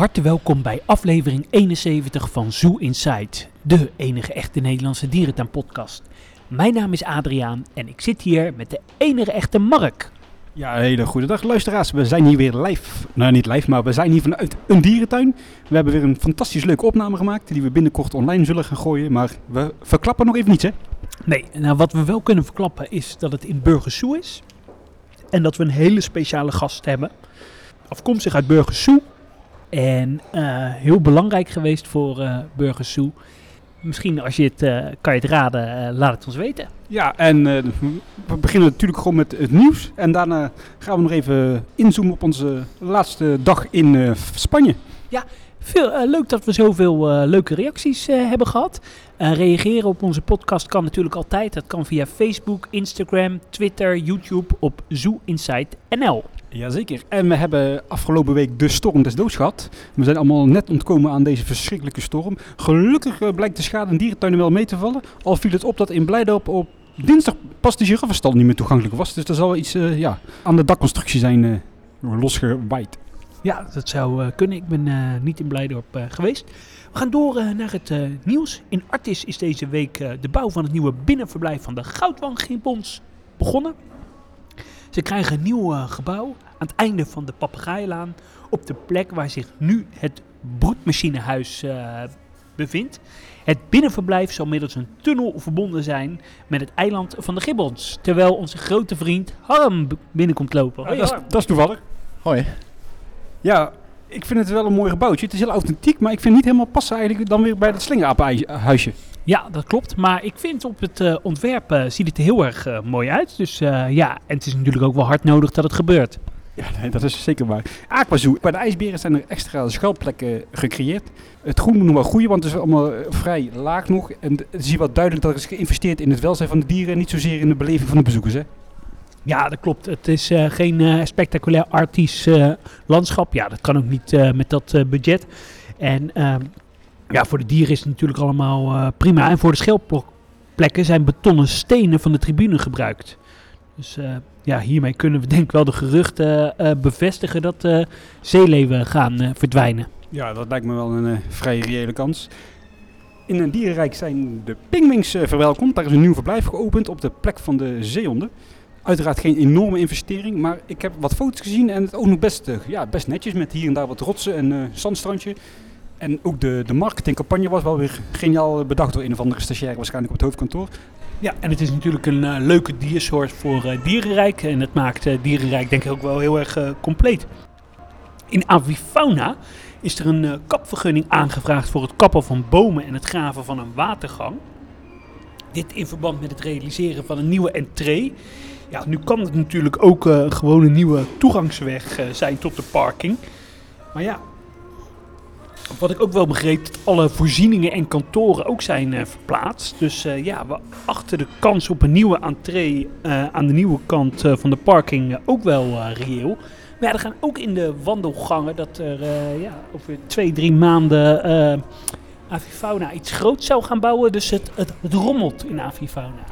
harte welkom bij aflevering 71 van Zoo Inside, de enige echte Nederlandse dierentuin-podcast. Mijn naam is Adriaan en ik zit hier met de enige echte Mark. Ja, hele goede dag luisteraars. We zijn hier weer live. Nou, niet live, maar we zijn hier vanuit een dierentuin. We hebben weer een fantastisch leuke opname gemaakt die we binnenkort online zullen gaan gooien. Maar we verklappen nog even niets, hè? Nee, nou wat we wel kunnen verklappen is dat het in Burgers Zoo is. En dat we een hele speciale gast hebben. Afkomstig uit Burgers Zoo. En eh, heel belangrijk geweest voor eh Burgers Zoo. Misschien als je het, eh, kan je het raden, laat het ons weten. Ja, en we beginnen natuurlijk gewoon met het nieuws. En daarna gaan we nog even inzoomen op onze laatste dag in Spanje. Veel, eh, leuk dat we zoveel leuke reacties hebben gehad. Eh, reageren op onze podcast kan natuurlijk altijd. Dat kan via Facebook, Instagram, Twitter, YouTube op Zoo Insight NL. Jazeker. En we hebben afgelopen week de storm des doods gehad. We zijn allemaal net ontkomen aan deze verschrikkelijke storm. Gelukkig eh, blijkt de schade in dierentuinen wel mee te vallen. Al viel het op dat in Blijdorp op dinsdag pas de giraffenstal niet meer toegankelijk was. Dus er zal iets eh, ja, aan de dakconstructie zijn eh losgewaaid. Ja, dat zou kunnen. Ik ben niet in Blijdorp geweest. We gaan door naar het nieuws. In Artis is deze week de bouw van het nieuwe binnenverblijf van de Goudwanggimpons begonnen. Ze krijgen een nieuw eh, gebouw aan het einde van de Papegaaienlaan. Op de plek waar zich nu het broedmachinehuis eh, bevindt. Het binnenverblijf zal middels een tunnel verbonden zijn met het eiland van de Gibbons. Terwijl onze grote vriend Harm binnenkomt lopen. Hoi, dat, is, Harm. dat is toevallig. Hoi. Ja, ik vind het wel een mooi gebouwtje. Het is heel authentiek, maar ik vind het niet helemaal passen eigenlijk dan weer bij dat slingerapenhuisje. Ja, dat klopt. Maar ik vind op het eh, ontwerp eh, ziet het er heel erg eh, mooi uit. Dus ja, en het is natuurlijk ook wel hard nodig dat het gebeurt. Ja, nee, dat is zeker waar. Aquazoo. Bij de ijsberen zijn er extra schuilplekken gecreëerd. Het groen moet nog wel groeien, want het is allemaal vrij laag nog. En d- zie je wel duidelijk dat er is geïnvesteerd in het welzijn van de dieren en niet zozeer in de beleving van de bezoekers. Hè? Ja, dat klopt. Het is geen spectaculair artisch eh, landschap. Ja, dat kan ook niet met dat budget. En ehm, ja, voor de dieren is het natuurlijk allemaal eh, prima. En voor de schelpplekken zijn betonnen stenen van de tribune gebruikt. Dus eh, ja, hiermee kunnen we denk ik wel de geruchten eh, bevestigen dat zeeleeuwen gaan verdwijnen. Ja, dat lijkt me wel een vrij reële kans. In een dierenrijk zijn de pingwings verwelkomd. Daar is een nieuw verblijf geopend op de plek van de zeehonden. Uiteraard geen enorme investering, maar ik heb wat foto's gezien en het ook nog best, ja, best netjes met hier en daar wat rotsen en zandstrandje. En ook de, de marketingcampagne was wel weer geniaal bedacht door een of andere stagiair waarschijnlijk op het hoofdkantoor. Ja, en het is natuurlijk een eh, leuke diersoort voor eh, Dierenrijk. En het maakt eh, Dierenrijk denk ik ook wel heel erg compleet. In Avifauna is er een kapvergunning aangevraagd voor het kappen van bomen en het graven van een watergang. Dit in verband met het realiseren van een nieuwe entree. Ja, nu kan het natuurlijk ook gewoon een nieuwe toegangsweg zijn tot de parking. Maar ja, wat ik ook wel begreep, dat alle voorzieningen en kantoren ook zijn eh, verplaatst. Dus eh, ja, we achten de kans op een nieuwe entree eh, aan de nieuwe kant van de parking ook wel reëel. Maar ja, er gaan ook in de wandelgangen dat er ja, over twee, drie maanden Avifauna iets groots zou gaan bouwen. Dus het, het, het rommelt in Avifauna.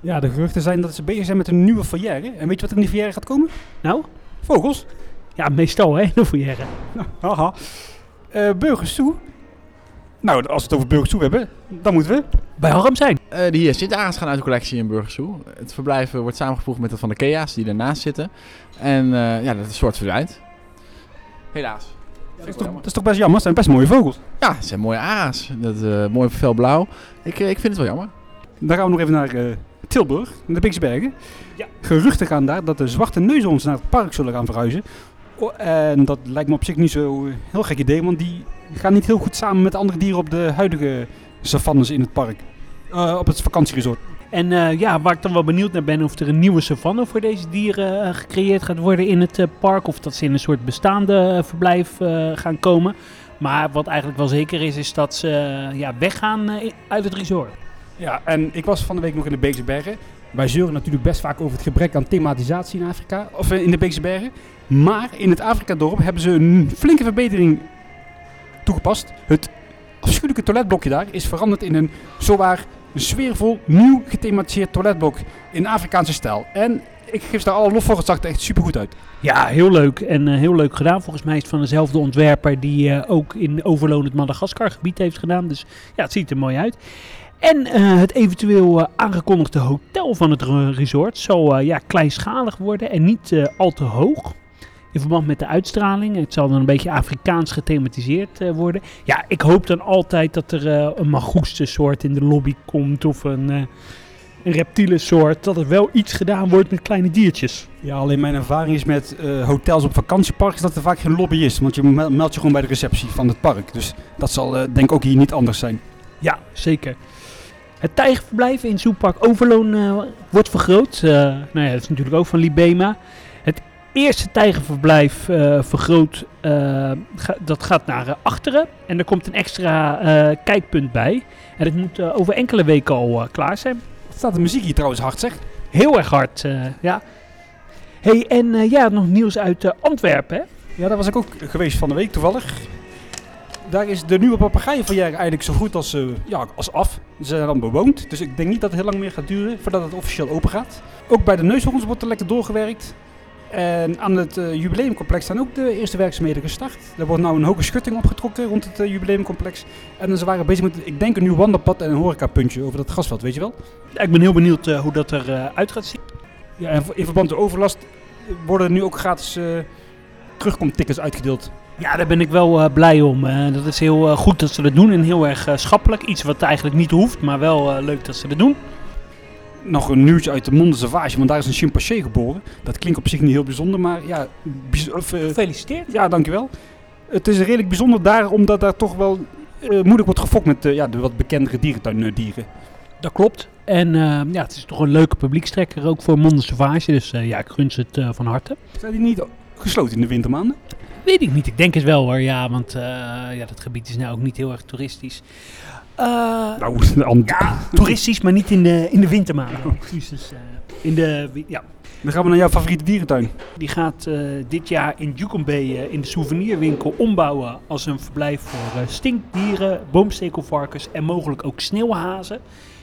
Ja, de geruchten zijn dat ze bezig zijn met een nieuwe foyer. En weet je wat er in die foyer gaat komen? Nou, Vogels. ja, meestal hè, de foyer. Haha. Eh Burgers toe. Nou, als we het over Burgers hebben, dan moeten we. Bij Harm zijn. Eh, de hier Sint-Aans gaan uit de collectie in Burgers Zoo. Het verblijf eh, wordt samengevoegd met dat van de Kea's die ernaast zitten. En eh, ja, dat is een soort verdwijnt. Helaas. Dat is, toch, dat is toch best jammer, het zijn best mooie vogels. Ja, het zijn mooie ara's. Dat, eh mooi felblauw. Ik, ik vind het wel jammer. Dan gaan we nog even naar eh, Tilburg, naar de Biksbergen. Ja. Geruchten gaan daar dat de zwarte neushoorns naar het park zullen gaan verhuizen. En dat lijkt me op zich niet zo heel gek idee, want die gaan niet heel goed samen met andere dieren op de huidige savannes in het park. Eh, op het vakantieresort. En eh, ja, waar ik dan wel benieuwd naar ben of er een nieuwe savanne voor deze dieren eh, gecreëerd gaat worden in het park. Of dat ze in een soort bestaande verblijf eh, gaan komen. Maar wat eigenlijk wel zeker is, is dat ze ja, weggaan uit het resort. Ja, en ik was van de week nog in de Beekse Bergen. Wij zeuren natuurlijk best vaak over het gebrek aan thematisatie in Afrika, of in de Beekse Bergen. Maar in het Afrika-dorp hebben ze een flinke verbetering toegepast. Het afschuwelijke toiletblokje daar is veranderd in een zowaar sfeervol, nieuw gethematiseerd toiletblok in Afrikaanse stijl. En ik geef daar alle lof voor. Het zag er echt super goed uit. Ja, heel leuk. En eh, heel leuk gedaan. Volgens mij is het van dezelfde ontwerper die eh, ook in Overloon het Madagaskar gebied heeft gedaan. Dus ja, het ziet er mooi uit. En eh, het eventueel aangekondigde hotel van het re- resort zal ja, kleinschalig worden en niet al te hoog. In verband met de uitstraling. Het zal dan een beetje Afrikaans gethematiseerd eh, worden. Ja, ik hoop dan altijd dat er eh, een magoestensoort in de lobby komt. Of een, een reptiele soort. Dat er wel iets gedaan wordt met kleine diertjes. Ja, alleen mijn ervaring is met hotels op vakantieparken dat er vaak geen lobby is. Want je mel- meldt je gewoon bij de receptie van het park. Dus dat zal denk ik ook hier niet anders zijn. Ja, zeker. Het tijgerverblijf in Zoepark Overloon wordt vergroot. Nou ja, dat is natuurlijk ook van Libema. Het eerste tijgerverblijf eh, vergroot, eh, ga- dat gaat naar eh, achteren. En er komt een extra kijkpunt bij. En dat moet over enkele weken al klaar zijn. Staat de muziek hier trouwens hard zeg? Heel erg hard, ja. hey, en eh, ja, nog nieuws uit Antwerpen, hè? Ja, daar was ik ook geweest van de week toevallig. Daar is de nieuwe papegaaienvolière eigenlijk zo goed als, ja, als af. Ze zijn dan bewoond, dus ik denk niet dat het heel lang meer gaat duren voordat het officieel open gaat. Ook bij de neushoorns wordt er lekker doorgewerkt. En aan het eh, jubileumcomplex zijn ook de eerste werkzaamheden gestart. Er wordt nou een hoge schutting opgetrokken rond het eh, jubileumcomplex. En ze waren bezig met, ik denk, een nieuw wandelpad en een horecapuntje over dat grasveld, weet je wel? Ja, ik ben heel benieuwd eh, hoe dat eruit uit gaat zien. Ja, en in verband met de overlast worden nu ook gratis terugkomtickets uitgedeeld. Ja, daar ben ik wel blij om. Dat is heel goed dat ze dat doen en heel erg schappelijk. Iets wat eigenlijk niet hoeft, maar wel leuk dat ze dat doen. Nog een nieuwtje uit de Monde want daar is een chimpansee geboren. Dat klinkt op zich niet heel bijzonder, maar ja, bijz- of, eh, Gefeliciteerd. ja dankjewel. Het is redelijk bijzonder daar, omdat daar toch wel eh, moeilijk wordt gefokt met eh, ja, de wat bekendere dierentuindieren. Dat klopt. En ja, het is toch een leuke publiekstrekker ook voor Monde Sauvage. Dus ja, ik gun ze het van harte. Zijn die niet gesloten in de wintermaanden? Weet ik niet. Ik denk het wel hoor. Ja, want ja, dat gebied is nou ook niet heel erg toeristisch. Eh, Nou, ja, toeristisch, maar niet in de, in de wintermaanden. Excuses. eh, in de, ja, Dan gaan we naar jouw favoriete dierentuin. Die gaat eh, dit jaar in Jukumbe eh, in de souvenirwinkel ombouwen als een verblijf voor stinkdieren, boomstekelvarkens en mogelijk ook sneeuwhazen.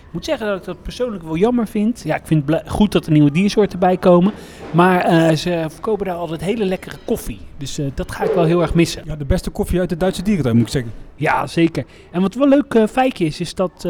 Ik moet zeggen dat ik dat persoonlijk wel jammer vind. Ja, ik vind het goed dat er nieuwe diersoorten bij komen. Maar eh, ze verkopen daar altijd hele lekkere koffie. Dus eh, dat ga ik wel heel erg missen. Ja, de beste koffie uit de Duitse dierentuin, moet ik zeggen. Ja, zeker. En wat wel een leuk eh, feitje is, is dat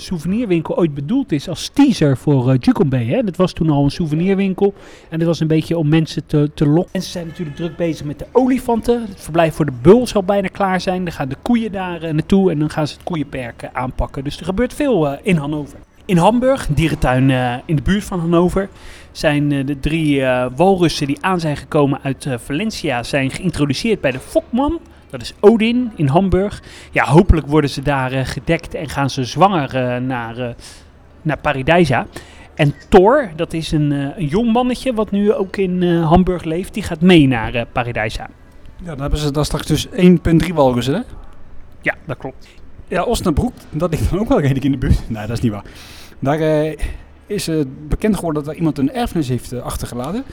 souvenirwinkel ooit bedoeld is als teaser voor eh Jukumbe. Hè? Dat was toen al een souvenirwinkel. En dat was een beetje om mensen te, te lokken. Mensen zijn natuurlijk druk bezig met de olifanten. Het verblijf voor de bul zal bijna klaar zijn. Dan gaan de koeien daar eh, naartoe en dan gaan ze het koeienperk eh, aanpakken. Dus er gebeurt veel eh, in Hannover. In Hamburg, dierentuin eh, in de buurt van Hannover, zijn eh, de drie eh, walrussen die aan zijn gekomen uit eh, Valencia zijn geïntroduceerd bij de Fokman. Dat is Odin in Hamburg. Ja, hopelijk worden ze daar eh, gedekt en gaan ze zwanger eh, naar, eh naar Paradijsa. En Thor, dat is een, een jong mannetje wat nu ook in Hamburg leeft, die gaat mee naar Paradijsa. Ja, dan hebben ze daar straks dus 1,3 walrussen, hè? Ja, dat klopt. Ja, Osnabrück, dat ligt dan ook wel redelijk in de buurt. Nee, dat is niet waar. Daar is bekend geworden dat er iemand een erfenis heeft achtergelaten.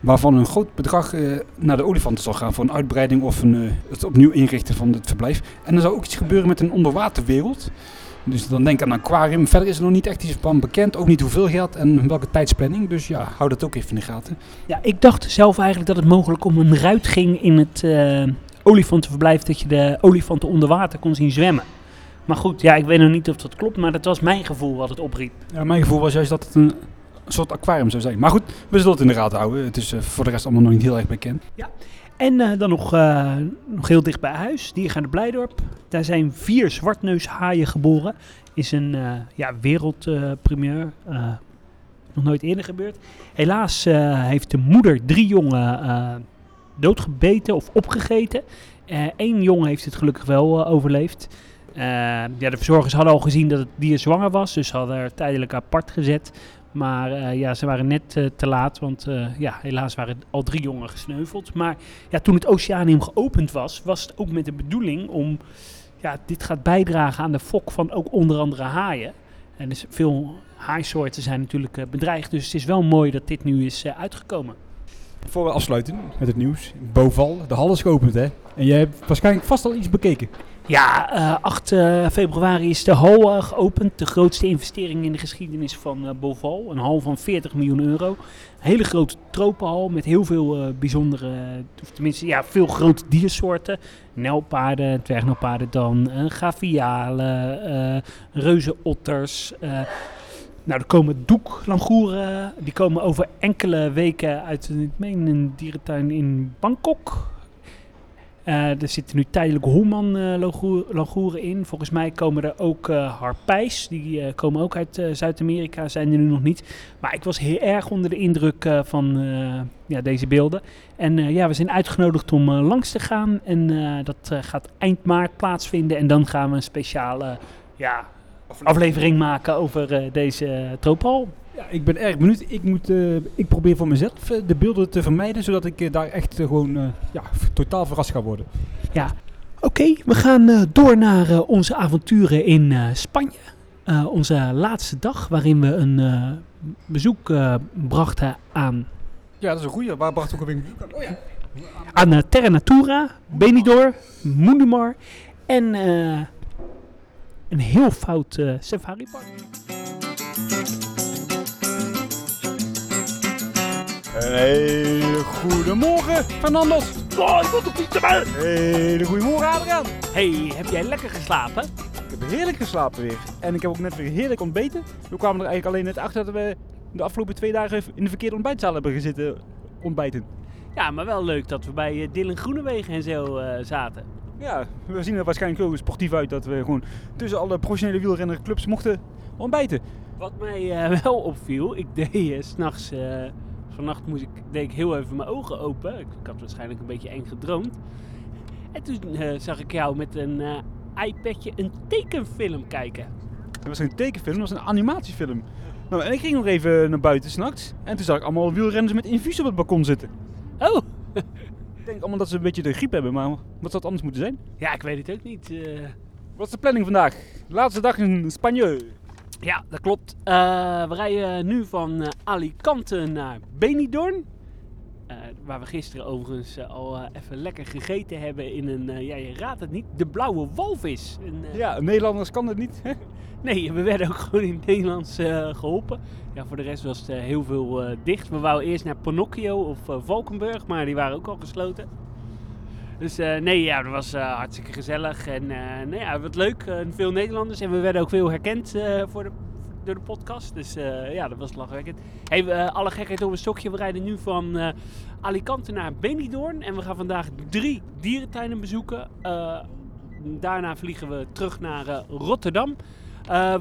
Waarvan een groot bedrag eh, naar de olifanten zal gaan voor een uitbreiding of een, eh, het opnieuw inrichten van het verblijf. En er zou ook iets gebeuren met een onderwaterwereld. Dus dan denk aan een aquarium. Verder is er nog niet echt iets van bekend. Ook niet hoeveel geld en welke tijdsplanning. Dus ja, hou dat ook even in de gaten. Ja, ik dacht zelf eigenlijk dat het mogelijk om een ruit ging in het eh, olifantenverblijf, dat je de olifanten onder water kon zien zwemmen. Maar goed, ja, ik weet nog niet of dat klopt, maar dat was mijn gevoel wat het opriep. Ja, mijn gevoel was juist dat het een soort aquarium zou zijn. Maar goed, we zullen het in de gaten houden. Het is eh, voor de rest allemaal nog niet heel erg bekend. En eh, dan nog, eh, nog heel dicht bij huis, Diergaarde Blijdorp. Daar zijn vier zwartneushaaien geboren. Is een ja, nog nooit eerder gebeurd. Helaas heeft de moeder drie jongen doodgebeten of opgegeten. Eén jongen heeft het gelukkig wel overleefd. Ja, de verzorgers hadden al gezien dat het dier zwanger was, dus hadden er tijdelijk apart gezet. Maar eh, ja, ze waren net eh, te laat, want eh, ja, helaas waren al drie jongen gesneuveld. Maar ja, toen het oceanium geopend was, was het ook met de bedoeling om... Ja, dit gaat bijdragen aan de fok van ook onder andere haaien. En dus veel haaisoorten zijn natuurlijk bedreigd. Dus het is wel mooi dat dit nu is uitgekomen. Voor we afsluiten met het nieuws. Boval, de hal is geopend hè. En jij hebt waarschijnlijk vast al iets bekeken. Ja, eh, 8 eh, februari is de hal eh, geopend. De grootste investering in de geschiedenis van eh Boval. Een hal van 40 miljoen euro. Hele grote tropenhal met heel veel eh, bijzondere, of tenminste ja, veel grote diersoorten. Nelpaarden, dwergnelpaarden dan, eh gavialen, eh reuzenotters. eh nou, er komen doeklangoeren. Die komen over enkele weken uit ik meen, een dierentuin in Bangkok. Eh, er zitten nu tijdelijk Holman-langoeren in. Volgens mij komen er ook eh harpijs. Die eh, komen ook uit eh, Zuid-Amerika, zijn er nu nog niet. Maar ik was heel erg onder de indruk eh, van eh, ja, deze beelden. En eh, ja, we zijn uitgenodigd om eh, langs te gaan. En eh, dat eh, gaat eind maart plaatsvinden. En dan gaan we een speciale ja, aflevering maken over eh, deze troopal. Ja, ik ben erg benieuwd. Ik, moet, eh, ik probeer voor mezelf eh, de beelden te vermijden, zodat ik eh, daar echt gewoon eh, ja, totaal verrast ga worden. Ja, oké. we gaan eh, door naar onze avonturen in eh, Spanje. Eh, onze laatste dag waarin we een eh, bezoek eh, brachten aan, Ja, dat is een goeie. Waar bracht ook een Oh ja. aan Terra Natura, Benidorm, Mundumar en eh, een heel fout eh safari park. Een hele goede morgen, Fernandos. Oh, ik niet erbij. Hele goede morgen, Adriaan. Hey, heb jij lekker geslapen? Ik heb heerlijk geslapen weer. En ik heb ook net weer heerlijk ontbeten. We kwamen er eigenlijk alleen net achter dat we de afgelopen twee dagen in de verkeerde ontbijtzaal hebben gezeten ontbijten. Ja, maar wel leuk dat we bij eh, Dylan Groenewegen en zo eh, zaten. Ja, we zien er waarschijnlijk zo sportief uit dat we gewoon tussen alle professionele wielrennerclubs mochten ontbijten. Wat mij eh, wel opviel, ik deed uh, s'nachts, uh, vannacht moest ik, deed ik heel even mijn ogen open. Ik, ik had waarschijnlijk een beetje eng gedroomd. En toen uh, zag ik jou met een uh, iPadje een tekenfilm kijken. Het was geen tekenfilm, het was een animatiefilm. Nou, en ik ging nog even naar buiten s'nachts. En toen zag ik allemaal wielrenners met infuus op het balkon zitten. Oh! ik denk allemaal dat ze een beetje de griep hebben, maar wat zou het anders moeten zijn? Ja, ik weet het ook niet. Uh... Wat is de planning vandaag? Laatste dag in Spanje. Ja, dat klopt. Uh, we rijden nu van uh, Alicante naar Benidorm. Uh, waar we gisteren overigens al even lekker gegeten hebben in een, ja je raadt het niet, de blauwe walvis. Een, ja, Nederlanders kan het niet. Hè? Nee, we werden ook gewoon in het Nederlands geholpen. Ja, voor de rest was het heel veel dicht. We wouden eerst naar Pinocchio of Valkenburg, maar die waren ook al gesloten. Dus uh, nee, ja, dat was uh, hartstikke gezellig en uh, nee, ja, wat leuk. veel Nederlanders en we werden ook veel herkend voor de, door de podcast. Dus ja, dat was lachwekkend. Hey, alle gekheid op een stokje. We rijden nu van Alicante naar Benidorm en we gaan vandaag drie dierentuinen bezoeken. daarna vliegen we terug naar Rotterdam.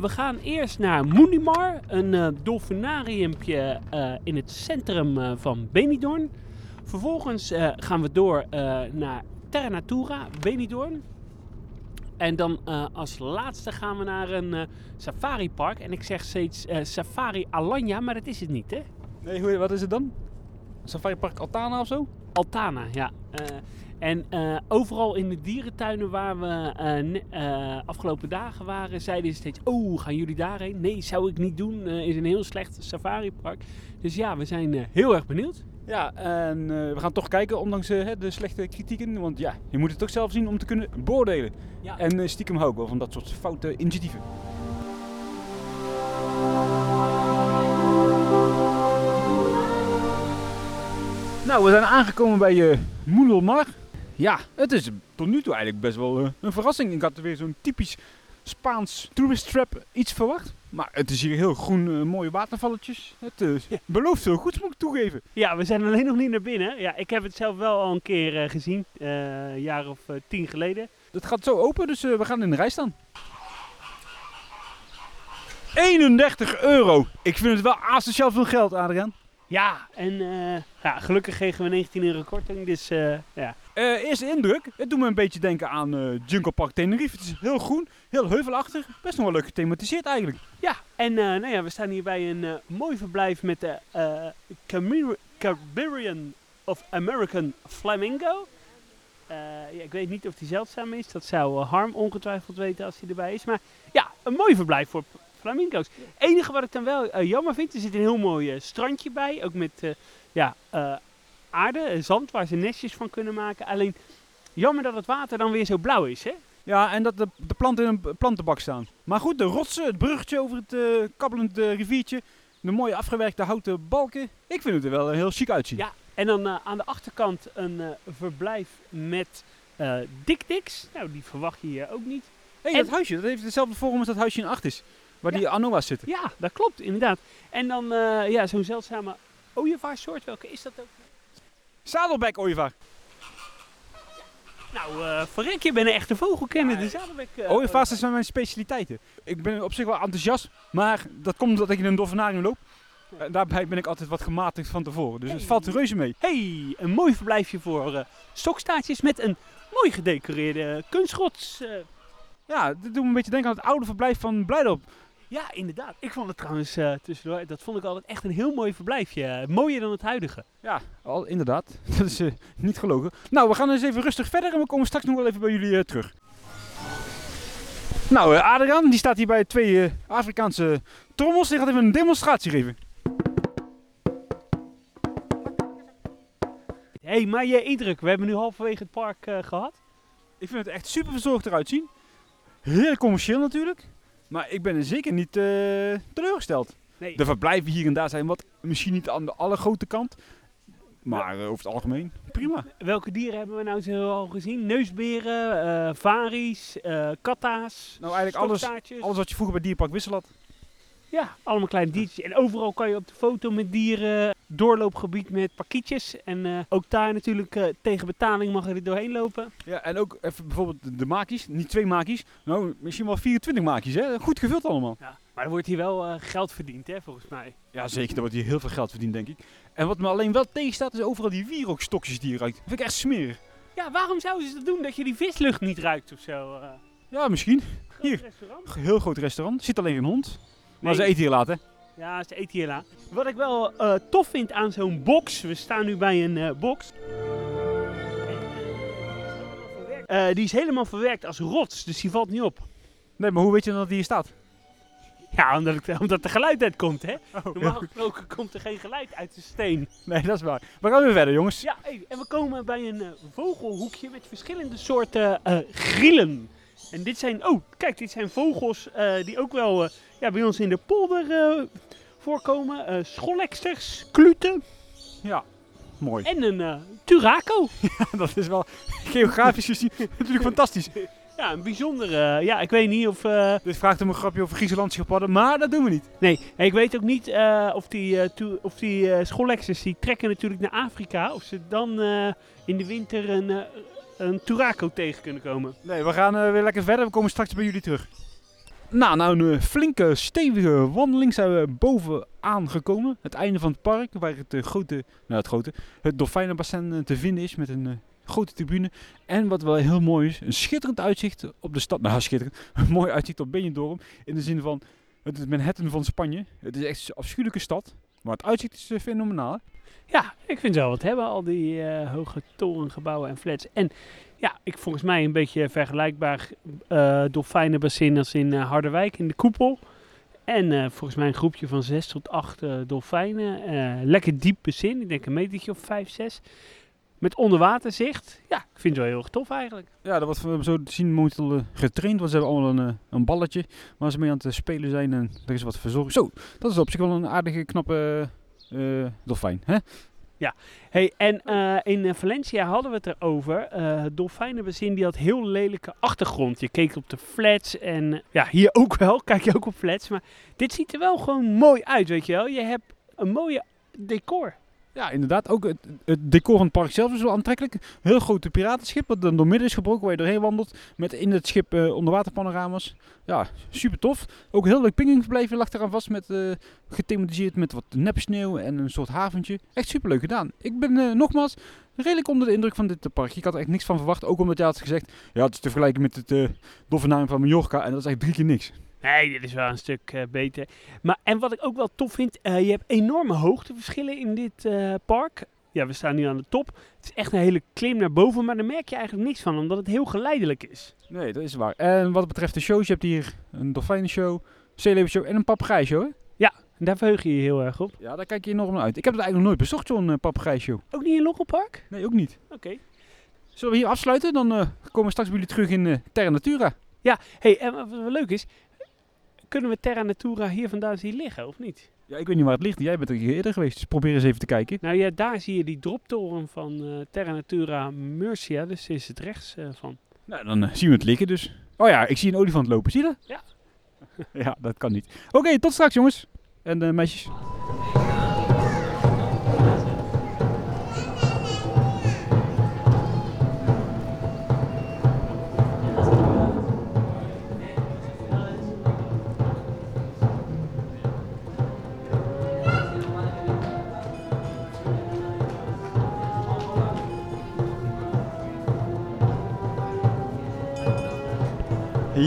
we gaan eerst naar Moenimar, een dolfinariumpje in het centrum van Benidorm. Vervolgens uh, gaan we door uh, naar Terra Natura, Benidorm. En dan uh, als laatste gaan we naar een safari park. En ik zeg steeds Safari Alanya, maar dat is het niet, hè? Nee, hoe, wat is het dan? Safari Park Altana of zo? Altana, ja. en overal in de dierentuinen waar we afgelopen dagen waren, zeiden ze steeds: Oh, gaan jullie daarheen? Nee, zou ik niet doen. is een heel slecht safari park. Dus ja, we zijn heel erg benieuwd. Ja, en uh, we gaan toch kijken, ondanks uh, de slechte kritieken. Want ja, je moet het toch zelf zien om te kunnen beoordelen. Ja. En uh, stiekem hou ik wel van dat soort foute initiatieven. Nou, we zijn aangekomen bij uh, Moedelmar. Ja, het is tot nu toe eigenlijk best wel een verrassing. Ik had weer zo'n typisch Spaans tourist trap iets verwacht. Maar het is hier heel groen, uh, mooie watervalletjes. Het uh, ja. belooft veel goeds, moet ik toegeven. Ja, we zijn alleen nog niet naar binnen. Ja, ik heb het zelf wel al een keer uh, gezien, een jaar of tien geleden. Het gaat zo open, dus we gaan in de rij staan. 31 euro! Ik vind het wel asociaal veel geld, Adriaan. Ja, en ja, gelukkig kregen we 19 euro korting, dus ja. Uh, eerste indruk, het doet me een beetje denken aan uh, Jungle Park Tenerife. Het is heel groen, heel heuvelachtig, best nog wel leuk gethematiseerd eigenlijk. Ja, en uh, nou ja, we staan hier bij een mooi verblijf met de Caribbean of American Flamingo. ja, ik weet niet of die zeldzaam is, dat zou Harm ongetwijfeld weten als hij erbij is. Maar ja, een mooi verblijf voor flamingo's. Het enige wat ik dan wel jammer vind, er zit een heel mooi strandje bij, ook met ja, aarde, zand waar ze nestjes van kunnen maken. Alleen jammer dat het water dan weer zo blauw is, hè? Ja, en dat de, de planten in een plantenbak staan. Maar goed, de rotsen, het bruggetje over het eh kabbelend eh, riviertje, de mooie afgewerkte houten balken. Ik vind het er wel heel chic uitzien. Ja, en dan eh, aan de achterkant een eh, verblijf met eh dikdiks. Nou, die verwacht je hier ook niet. hey, en- dat huisje, dat heeft dezelfde vorm als dat huisje in acht is. Waar Ja. die Anoa's zitten. Ja, dat klopt, inderdaad. En dan eh, ja, zo'n zeldzame ooievaarssoort. Welke is dat ook? Zadelbek ooievaar. Nou, eh verrek, je bent een echte vogelkenner. De zadelbek. eh, Ooievaars zijn mijn specialiteiten. Ik ben op zich wel enthousiast, maar dat komt omdat ik in een dolfinarium loop. Daarbij ben ik altijd wat gematigd van tevoren. Dus het valt reuze mee. hey, een mooi verblijfje voor eh, stokstaartjes met een mooi gedecoreerde kunstgrots. eh. Ja, dit doet me een beetje denken aan het oude verblijf van Blijdorp. Ja, inderdaad. Ik vond het trouwens eh, tussendoor, dat vond ik altijd echt een heel mooi verblijfje. Mooier dan het huidige. Ja, al, inderdaad. Dat is eh, niet gelogen. Nou, we gaan eens even rustig verder en we komen straks nog wel even bij jullie eh, terug. Nou, Adriaan, die staat hier bij twee Afrikaanse trommels. Die gaat even een demonstratie geven. hey, maar je indruk. We hebben nu halverwege het park eh, gehad. Ik vind het echt super verzorgd eruit zien. Heel commercieel natuurlijk. Maar ik ben er zeker niet eh, teleurgesteld. Nee. De verblijven hier en daar zijn wat misschien niet aan de allergrote kant. Maar eh, over het algemeen prima. Welke dieren hebben we nou zo al gezien? Neusberen, eh varies, eh katta's, Nou, eigenlijk alles, alles wat je vroeger bij Dierpark Wissel had. Ja, allemaal kleine diertjes. En overal kan je op de foto met dieren, doorloopgebied met pakietjes. En eh, ook daar natuurlijk eh, tegen betaling mag je er doorheen lopen. Ja, en ook even bijvoorbeeld de- makies. Niet twee makies. Nou, misschien wel 24 makies. Hè? Goed gevuld allemaal. Ja. Maar er wordt hier wel eh, geld verdiend, hè, volgens mij. Ja, zeker. Er wordt hier heel veel geld verdiend, denk ik. En wat me alleen wel tegenstaat, is overal die wierookstokjes die eruit. Dat vind ik echt smerig. Ja, waarom zouden ze dat doen? Dat je die vislucht niet ruikt of zo? Ja, misschien. Hier. restaurant? Heel groot restaurant. Zit alleen geen hond. Maar Nee. ze eten hier later. Ja, ze eten hier la. Wat ik wel eh, tof vind aan zo'n box, we staan nu bij een eh, box. Eh, die is helemaal verwerkt als rots, dus die valt niet op. Nee, maar hoe weet je dan dat die hier staat? Ja, omdat, ik, omdat er geluid uit komt, hè? Oh, Normaal gesproken komt er geen geluid uit de steen. Nee, dat is waar. We gaan weer verder, jongens. Ja, hey, en we komen bij een vogelhoekje met verschillende soorten grielen. En dit zijn, oh, kijk, dit zijn vogels die ook wel ja, bij ons in de polder voorkomen. Eh scholleksters, kluten Ja, mooi. en een eh, turaco. dat is wel geografisch gezien natuurlijk fantastisch. Ja, een bijzondere. ja, ik weet niet of. eh, Dit vraagt om een grapje over Griekse landschappadden, maar dat doen we niet. nee, ik weet ook niet eh, of die, eh of die eh schollexers die trekken natuurlijk naar Afrika. Of ze dan eh, in de winter een, eh, een turaco tegen kunnen komen. Nee, we gaan eh, weer lekker verder. We komen straks bij jullie terug. Nou, nou een eh, flinke, stevige wandeling zijn we bovenaan gekomen. Het einde van het park, waar het, eh, grote, nou het grote, het dolfijnenbassin eh, te vinden is met een grote tribune. En wat wel heel mooi is, een schitterend uitzicht op de stad. Nou, schitterend. Een mooi uitzicht op Benidorm. In de zin van, het is Manhattan van Spanje. Het is echt een afschuwelijke stad. Maar het uitzicht is eh, fenomenaal. Ja, ik vind wel wat hebben, al die eh, hoge torengebouwen en flats. En ja, ik volgens mij een beetje vergelijkbaar eh dolfijnenbassin als in Harderwijk in de koepel. En volgens mij een groepje van zes tot acht dolfijnen. Lekker diep bassin, ik denk een metertje of vijf, zes. Met onderwaterzicht. Ja, ik vind het wel heel erg tof eigenlijk. Ja, dat wordt van- zo te zien momenteel eh, getraind. Want ze hebben allemaal een, eh, een balletje waar ze mee aan het spelen zijn. En er is wat verzorging. Zo, dat is op zich wel een aardige, knappe eh, dolfijn. Hè? Hey, en in Valencia hadden we het erover. Het dolfijnenbassin die had heel lelijke achtergrond. Je keek op de flats en ja, hier ook wel. Kijk je ook op flats. Maar dit ziet er wel gewoon mooi uit, weet je wel. Je hebt een mooie decor. Ja, inderdaad. Ook het, het decor van het park zelf is wel aantrekkelijk. Heel grote piratenschip dat dan door midden is gebroken waar je doorheen wandelt. Met in het schip eh, onderwaterpanorama's. Ja, super tof. Ook heel leuk pingingverblijfje lag eraan vast. Met, eh, gethematiseerd met wat nepsneeuw en een soort haventje. Echt super leuk gedaan. Ik ben eh, nogmaals redelijk onder de indruk van dit park. Ik had er echt niks van verwacht. Ook omdat je had gezegd, ja het is te vergelijken met het uh, van Mallorca. En dat is eigenlijk drie keer niks. Nee, dit is wel een stuk eh, beter. Maar, en wat ik ook wel tof vind, eh, je hebt enorme hoogteverschillen in dit eh, park. Ja, we staan nu aan de top. Het is echt een hele klim naar boven, maar daar merk je eigenlijk niks van, omdat het heel geleidelijk is. Nee, dat is waar. En wat betreft de shows, je hebt hier een dolfijnenshow, zeeleeuwenshow en een papegaaishow, hè? En daar verheug je je heel erg op. Ja, daar kijk je enorm naar uit. Ik heb het eigenlijk nog nooit bezocht, zo'n papegaaishow. Ook niet in Logelpark? Nee, ook niet. Oké. Zullen we hier afsluiten? Dan komen we straks bij jullie terug in Terra Natura. hey, en wat wel leuk is, kunnen we Terra Natura hier vandaan zien liggen, of niet? Ja, ik weet niet waar het ligt. Jij bent er hier eerder geweest. Dus probeer eens even te kijken. Nou ja, daar zie je die droptoren van eh, Terra Natura Murcia, dus is het rechts eh, van. Nou, dan eh, zien we het liggen dus. Oh ja, ik zie een olifant lopen. Zie je dat? Ja. ja, dat kan niet. Oké, tot straks jongens. En meisjes.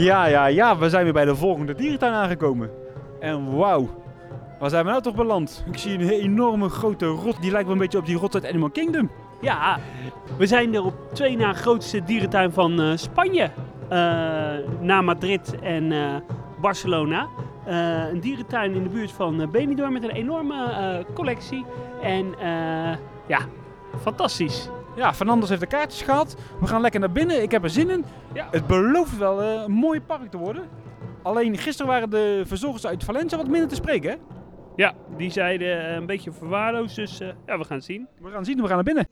Ja, ja, ja, we zijn weer bij de volgende dierentuin aangekomen. En wauw, waar zijn we nou toch beland? Ik zie een enorme grote rot, die lijkt wel een beetje op die rot uit Animal Kingdom. Ja, we zijn er op twee na grootste dierentuin van eh, Spanje. Eh, na Madrid en eh, Barcelona. Een dierentuin in de buurt van Benidorm met een enorme collectie. En ja, fantastisch. Ja, Fernandes heeft de kaartjes gehad. We gaan lekker naar binnen, ik heb er zin in. Ja. Het belooft wel eh, een mooi park te worden. Alleen gisteren waren de verzorgers uit Valencia wat minder te spreken, hè? Ja, die zeiden eh, een beetje verwaarloosd, dus eh, ja, we gaan het zien. We gaan zien, we gaan naar binnen.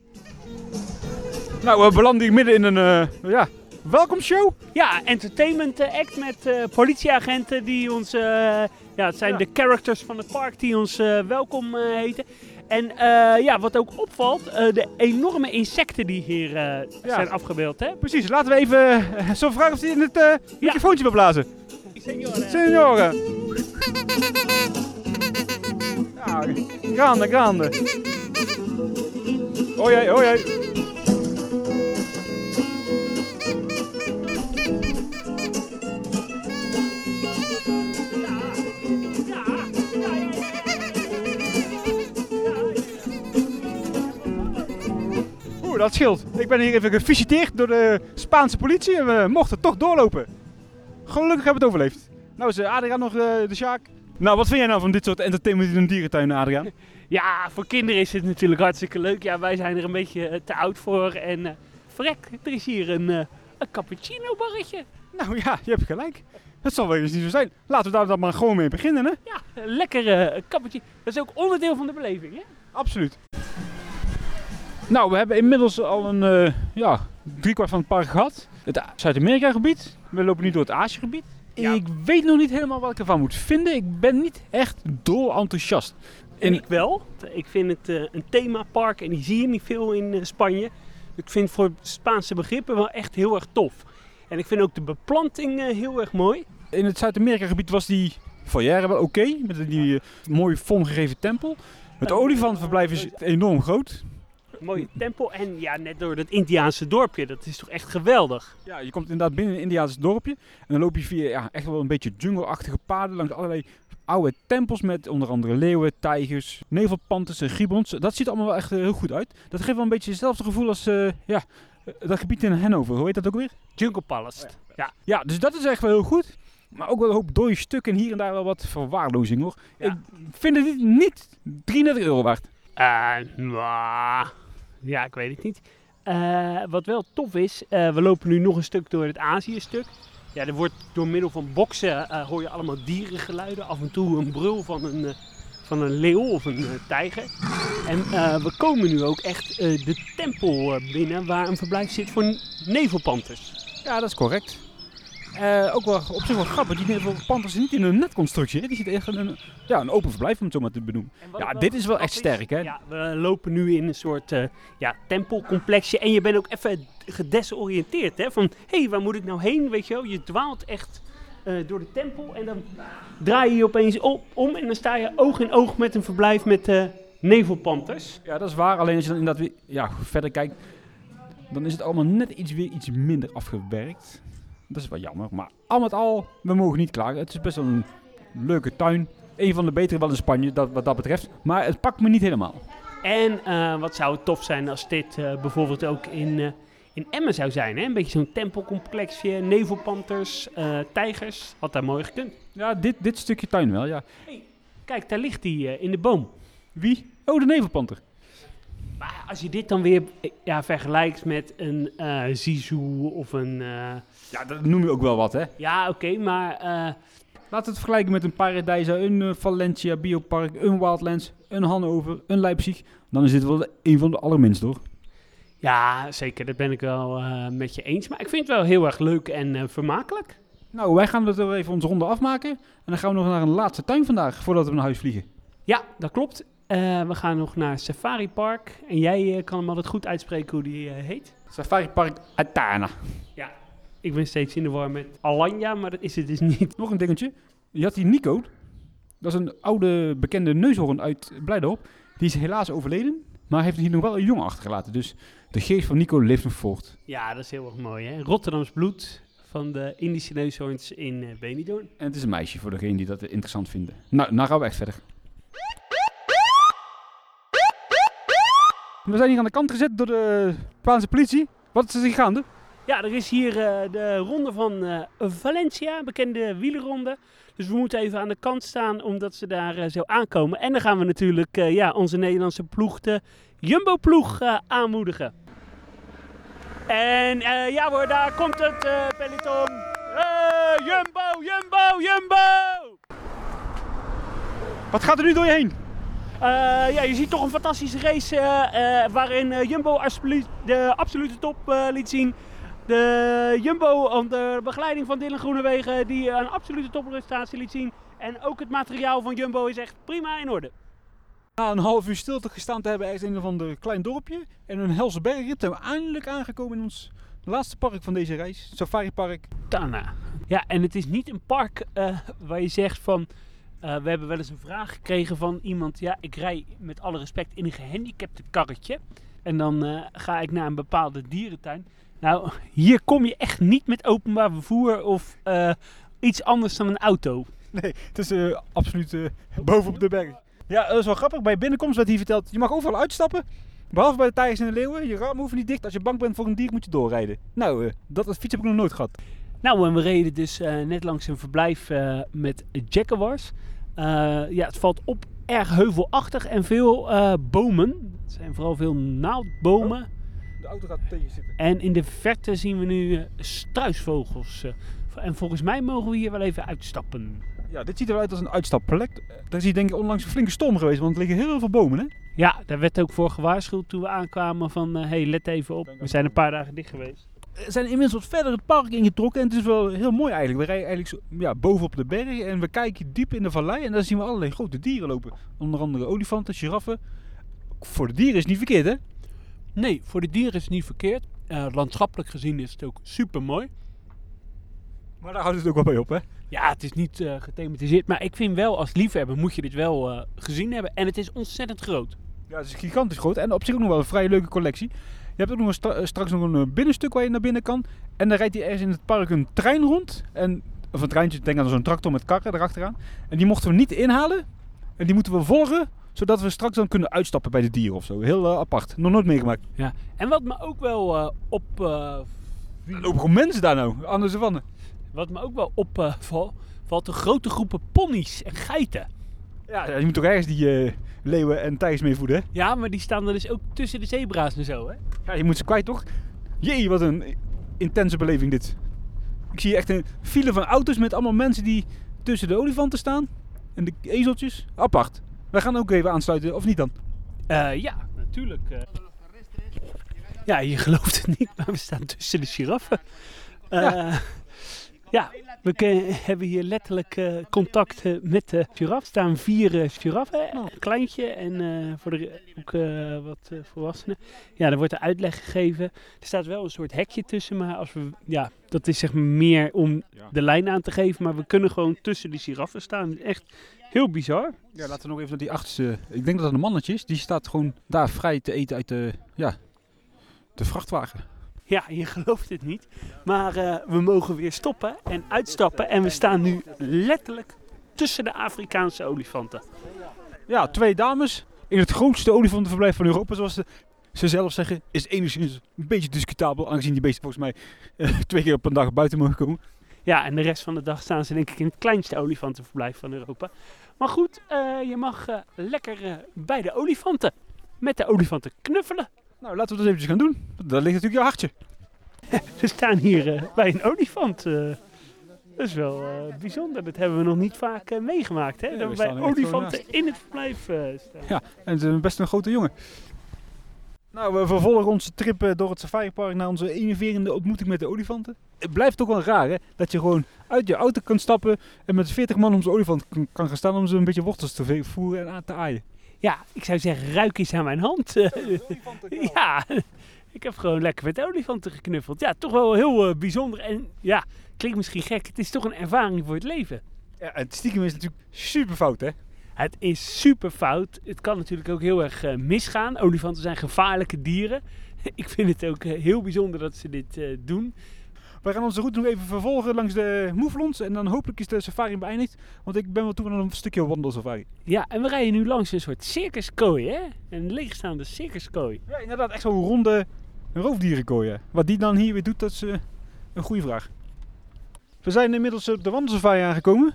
Nou, we belanden hier midden in een, eh ja, welkomstshow. Ja, entertainment act met politieagenten die ons, ja, het zijn Ja. de characters van het park die ons welkom heten. En eh, ja, wat ook opvalt, eh, de enorme insecten die hier eh, zijn afgebeeld, hè? Precies, laten we even zo vragen of hij in het microfoontje wil blazen. Senioren. Senioren. Ja, grande, grande. Oh jee, oh jee. Dat scheelt. Ik ben hier even gevisiteerd door de Spaanse politie en we mochten toch doorlopen. Gelukkig hebben we het overleefd. Nou is eh, Adriaan nog eh, de Sjaak. Nou, wat vind jij nou van dit soort entertainment in een dierentuin, Adriaan? Ja, voor kinderen is het natuurlijk hartstikke leuk. Ja, wij zijn er een beetje eh, te oud voor. En eh vrek, er is hier een, eh, een cappuccino barretje. Nou ja, je hebt gelijk. Het zal wel eens niet zo zijn. Laten we daar dan maar gewoon mee beginnen, hè? Ja, een lekkere cappuccino. Dat is ook onderdeel van de beleving, hè? Absoluut. Nou, we hebben inmiddels al een eh ja, driekwart van het park gehad. Het Zuid-Amerika gebied. We lopen nu door het Azië gebied. Ja. Ik weet nog niet helemaal wat ik ervan moet vinden. Ik ben niet echt dol enthousiast. En ik wel. Ik vind het eh, een themapark en die zie je niet veel in eh, Spanje. Ik vind het voor Spaanse begrippen wel echt heel erg tof. En ik vind ook de beplanting heel erg mooi. In het Zuid-Amerika gebied was die foyer wel oké. met die eh, mooi vormgegeven tempel. Het olifantenverblijf is enorm groot. Mooie tempel en ja, net door dat Indiaanse dorpje. Dat is toch echt geweldig. Ja, je komt inderdaad binnen een Indiaans dorpje. En dan loop je via ja, echt wel een beetje jungle-achtige paden langs allerlei oude tempels met onder andere leeuwen, tijgers, nevelpanters en gibbons. Dat ziet allemaal wel echt eh, heel goed uit. Dat geeft wel een beetje hetzelfde gevoel als eh, ja, eh, dat gebied in Hannover. Hoe heet dat ook weer? Jungle Palace. ja. Ja, dus dat is echt wel heel goed. Maar ook wel een hoop dode stukken en hier en daar wel wat verwaarlozing hoor. Ja. Ik vind het niet- niet 33 euro waard. Nou, ja, ik weet het niet. Eh, wat wel tof is, eh, we lopen nu nog een stuk door het Azië-stuk. Ja, er wordt door middel van boksen eh, hoor je allemaal dierengeluiden. Af en toe een brul van een, van een leeuw of een tijger. En we komen nu ook echt de tempel binnen waar een verblijf zit voor nevelpanters. Ja, dat is correct. Eh, ook wel op zich wel grappig. Die nevelpanters zitten niet in een netconstructie. Hè? Die zitten echt in een, ja, een open verblijf om het zo maar te benoemen. Ja, dit is wel echt sterk, hè? Ja, we lopen nu in een soort eh, ja, tempelcomplexje. En je bent ook even gedesoriënteerd. Hè? Van, hé, hey, waar moet ik nou heen? Weet je wel, je dwaalt echt eh, door de tempel. En dan draai je je opeens op, om. En dan sta je oog in oog met een verblijf met nevelpanters. Ja, dat is waar. Alleen als je dan inderdaad weer ja, verder kijkt, dan is het allemaal net iets, weer iets minder afgewerkt. Dat is wel jammer. Maar al met al, we mogen niet klagen. Het is best wel een leuke tuin. Een van de betere wel in Spanje, dat, wat dat betreft. Maar het pakt me niet helemaal. En eh, wat zou het tof zijn als dit eh, bijvoorbeeld ook in, eh, in Emmen zou zijn. Hè? Een beetje zo'n tempelcomplexje, nevelpanters, tijgers. Had daar mooi gekund. Ja, dit, dit stukje tuin wel, ja. Kijk, daar ligt hij in de boom. Wie? Oh, de nevelpanter. Maar als je dit dan weer ja, vergelijkt met een Zizou of een... Ja, dat noem je ook wel wat, hè? ja, oké, maar... eh, Laten we het vergelijken met een Paradise, een eh, Valencia Biopark, een Wildlands, een Hannover, een Leipzig. Dan is dit wel een van de allerminst, hoor. ja, zeker, dat ben ik wel eh, met je eens. Maar ik vind het wel heel erg leuk en eh, vermakelijk. Nou, wij gaan het er even onze ronde afmaken. En dan gaan we nog naar een laatste tuin vandaag, voordat we naar huis vliegen. Ja, dat klopt. Eh, we gaan nog naar Safari Park. En jij kan hem altijd goed uitspreken hoe die eh, heet. Safari Park Atana. Ik ben steeds in de war met Alanya, maar dat is het dus niet. Nog een dingetje. Je had die Nico. Dat is een oude bekende neushoorn uit Blijdorp. Die is helaas overleden. Maar heeft hier nog wel een jongen achtergelaten. Dus de geest van Nico leeft nog voort. Ja, dat is heel erg mooi, hè? Rotterdams bloed van de Indische neushoorns in eh Benidorm. En het is een meisje voor degene die dat interessant vinden. Nou, nou gaan we echt verder. We zijn hier aan de kant gezet door de Spaanse politie. Wat is er gaande? Ja, er is hier eh, de ronde van eh, Valencia, bekende wielerronde. Dus we moeten even aan de kant staan omdat ze daar eh, zo aankomen. En dan gaan we natuurlijk ja, onze Nederlandse ploeg, de Jumbo-ploeg, aanmoedigen. En ja hoor, daar komt het peloton. Jumbo, Jumbo, Jumbo! Wat gaat er nu door je heen? Ja, je ziet toch een fantastische race waarin Jumbo absoluut, de absolute top liet zien. De Jumbo onder begeleiding van Dylan Groenewegen die een absolute topprestatie liet zien. En ook het materiaal van Jumbo is echt prima in orde. Na een half uur stilte gestaan te hebben ergens in een of ander klein dorpje en een helse bergrit zijn we eindelijk aangekomen in ons laatste park van deze reis. Safari Park. Tana. Ja, en het is niet een park eh, waar je zegt van... eh, we hebben wel eens een vraag gekregen van iemand... Ja, ik rij met alle respect in een gehandicapte karretje. En dan eh, ga ik naar een bepaalde dierentuin. Nou, hier kom je echt niet met openbaar vervoer of eh, iets anders dan een auto. Nee, het is eh, absoluut uh, bovenop de berg. Ja, dat is wel grappig. Bij binnenkomst werd hier verteld, je mag overal uitstappen. Behalve bij de tijgers en de leeuwen. Je ramen hoeven niet dicht. Als je bang bent voor een dier moet je doorrijden. Nou, dat fiets heb ik nog nooit gehad. Nou, en we reden dus net langs een verblijf met Jaguars. ja, het valt op erg heuvelachtig en veel bomen. Het zijn vooral veel naaldbomen. Oh, de auto gaat tegen zitten. En in de verte zien we nu struisvogels. en volgens mij mogen we hier wel even uitstappen. Ja, dit ziet eruit als een uitstapplek. Daar is hier denk ik onlangs een flinke storm geweest, want er liggen heel veel bomen, hè? Ja, daar werd ook voor gewaarschuwd toen we aankwamen van... hé, hey, let even op, we zijn een paar dagen dicht geweest. We zijn inmiddels wat verder het park ingetrokken en het is wel heel mooi eigenlijk. We rijden eigenlijk zo, ja, bovenop de berg en we kijken diep in de vallei en daar zien we allerlei grote dieren lopen. Onder andere olifanten, giraffen. Voor de dieren is het niet verkeerd, hè? Nee, voor de dieren is het niet verkeerd. Uh, landschappelijk gezien is het ook super mooi. Maar daar houdt het ook wel bij op, hè? Ja, het is niet uh, gethematiseerd. Maar ik vind wel, als liefhebber moet je dit wel uh, gezien hebben. En het is ontzettend groot. Ja, het is gigantisch groot. En op zich ook nog wel een vrij leuke collectie. Je hebt ook nog stra straks nog een eh, binnenstuk waar je naar binnen kan. En dan rijdt hij ergens in het park een trein rond. En, of een treintje, denk aan zo'n tractor met karren erachteraan. En die mochten we niet inhalen. En die moeten we volgen zodat we straks dan kunnen uitstappen bij de dieren of zo. Heel uh, apart. Nog nooit meegemaakt. Ja. En wat me ook wel uh, op... Uh, lopen gewoon mensen daar nou, aan de savanne. Wat me ook wel opvalt, valt de grote groepen ponies en geiten. Ja, je moet toch ergens die leeuwen en tijgers mee voeden, hè? Ja, maar die staan er dus ook tussen de zebra's en zo, hè? Ja, je moet ze kwijt, toch? Jee, wat een intense beleving dit. Ik zie echt een file van auto's met allemaal mensen die tussen de olifanten staan. En de ezeltjes. Apart. Wij gaan ook even aansluiten, of niet dan? Uh, ja, natuurlijk. Uh. Ja, je gelooft het niet, maar we staan tussen de giraffen. Uh, ja. ja. we hebben hier letterlijk contact met de giraf. Er staan vier giraffen, een kleintje en voor de, ook wat volwassenen. Ja, er wordt een uitleg gegeven. Er staat wel een soort hekje tussen, maar als we, ja, dat is zeg maar meer om de lijn aan te geven. Maar we kunnen gewoon tussen die giraffen staan. Echt Heel bizar. Ja, laten we nog even naar die achterste. Ik denk dat het een mannetje is. Die staat gewoon daar vrij te eten uit de, ja, de vrachtwagen. Ja, je gelooft het niet. Maar uh, we mogen weer stoppen en uitstappen. En we staan nu letterlijk tussen de Afrikaanse olifanten. Ja, twee dames in het grootste olifantenverblijf van Europa, zoals de, ze zelf zeggen. Is enigszins een beetje discutabel, aangezien die beesten volgens mij uh, twee keer op een dag buiten mogen komen. Ja, en de rest van de dag staan ze denk ik in het kleinste olifantenverblijf van Europa. Maar goed, uh, je mag uh, lekker uh, bij de olifanten. Met de olifanten knuffelen. Nou, laten we dat eventjes gaan doen. Daar ligt natuurlijk je hartje. We staan hier eh, bij een olifant. eh. dat is wel eh, bijzonder. Dat hebben we nog niet vaak eh, meegemaakt. Hè? Ja, dat we bij olifanten in het verblijf eh, staan. En het is best een grote jongen. Nou, we vervolgen onze trip eh, door het safaripark naar onze enerverende ontmoeting met de olifanten. Het blijft toch wel raar, hè? Dat je gewoon uit je auto kan stappen en met 40 man om zo'n olifant kan- gaan staan om ze een beetje wortels te voeren en aan te aaien. Ja, ik zou zeggen, ruik eens aan mijn hand. Ja, ik heb gewoon lekker met olifanten geknuffeld. Ja, toch wel heel eh, bijzonder. En ja, klinkt misschien gek. Het is toch een ervaring voor het leven. Ja, het stiekem is natuurlijk super fout, hè? Het is super fout. Het kan natuurlijk ook heel erg eh, misgaan. Olifanten zijn gevaarlijke dieren. Ik vind het ook eh, heel bijzonder dat ze dit eh, doen. We gaan onze route nog even vervolgen langs de Moeflons en dan hopelijk is de safari beëindigd. Want ik ben wel toe aan een stukje wandelsafari. Ja, en we rijden nu langs een soort circuskooi, hè? Een leegstaande circuskooi. Ja, inderdaad, echt zo'n ronde roofdierenkooi. hè. Wat die dan hier weer doet, dat is een goede vraag. We zijn inmiddels op de wandelsafari aangekomen.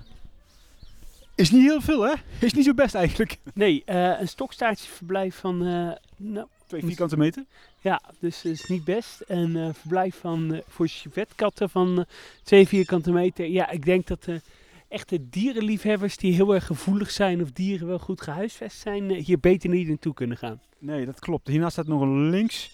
Is niet heel veel, hè? Is niet zo best eigenlijk. Nee, eh, een stokstaartjeverblijf van, eh, nou, Twee vierkante meter. ja, dus is niet best. Een eh, verblijf van, voor civetkatten van twee vierkante meter. Ja, ik denk dat de echte dierenliefhebbers die heel erg gevoelig zijn of dieren wel goed gehuisvest zijn, hier beter niet naartoe kunnen gaan. Nee, dat klopt. Hiernaast staat nog een links.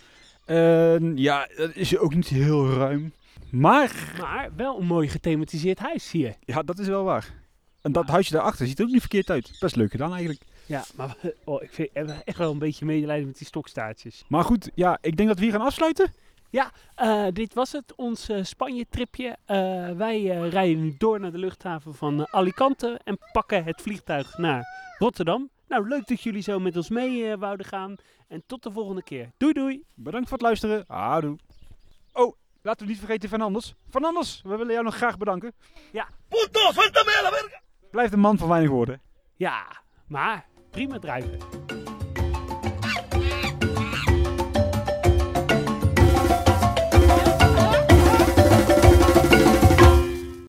Ja, dat is ook niet heel ruim. Maar, Maar wel een mooi gethematiseerd huis hier. ja, dat is wel waar. En dat huisje daarachter ziet er ook niet verkeerd uit. Best leuk gedaan eigenlijk. Ja, maar oh, ik vind heb echt wel een beetje medelijden met die stokstaartjes. Maar goed, ja, ik denk dat we hier gaan afsluiten. Eh, dit was het, ons eh, Spanje-tripje. Eh, wij eh, rijden nu door naar de luchthaven van eh, Alicante en pakken het vliegtuig naar Rotterdam. Nou, leuk dat jullie zo met ons mee eh, wouden gaan. En tot de volgende keer. Doei doei! Bedankt voor het luisteren. Houdoe. Oh, laten we niet vergeten Fernandes. Fernandes, we willen jou nog graag bedanken. Ja. ¡Puto, suéltame a la verga! Blijft een man van weinig woorden. Ja, maar prima drijven.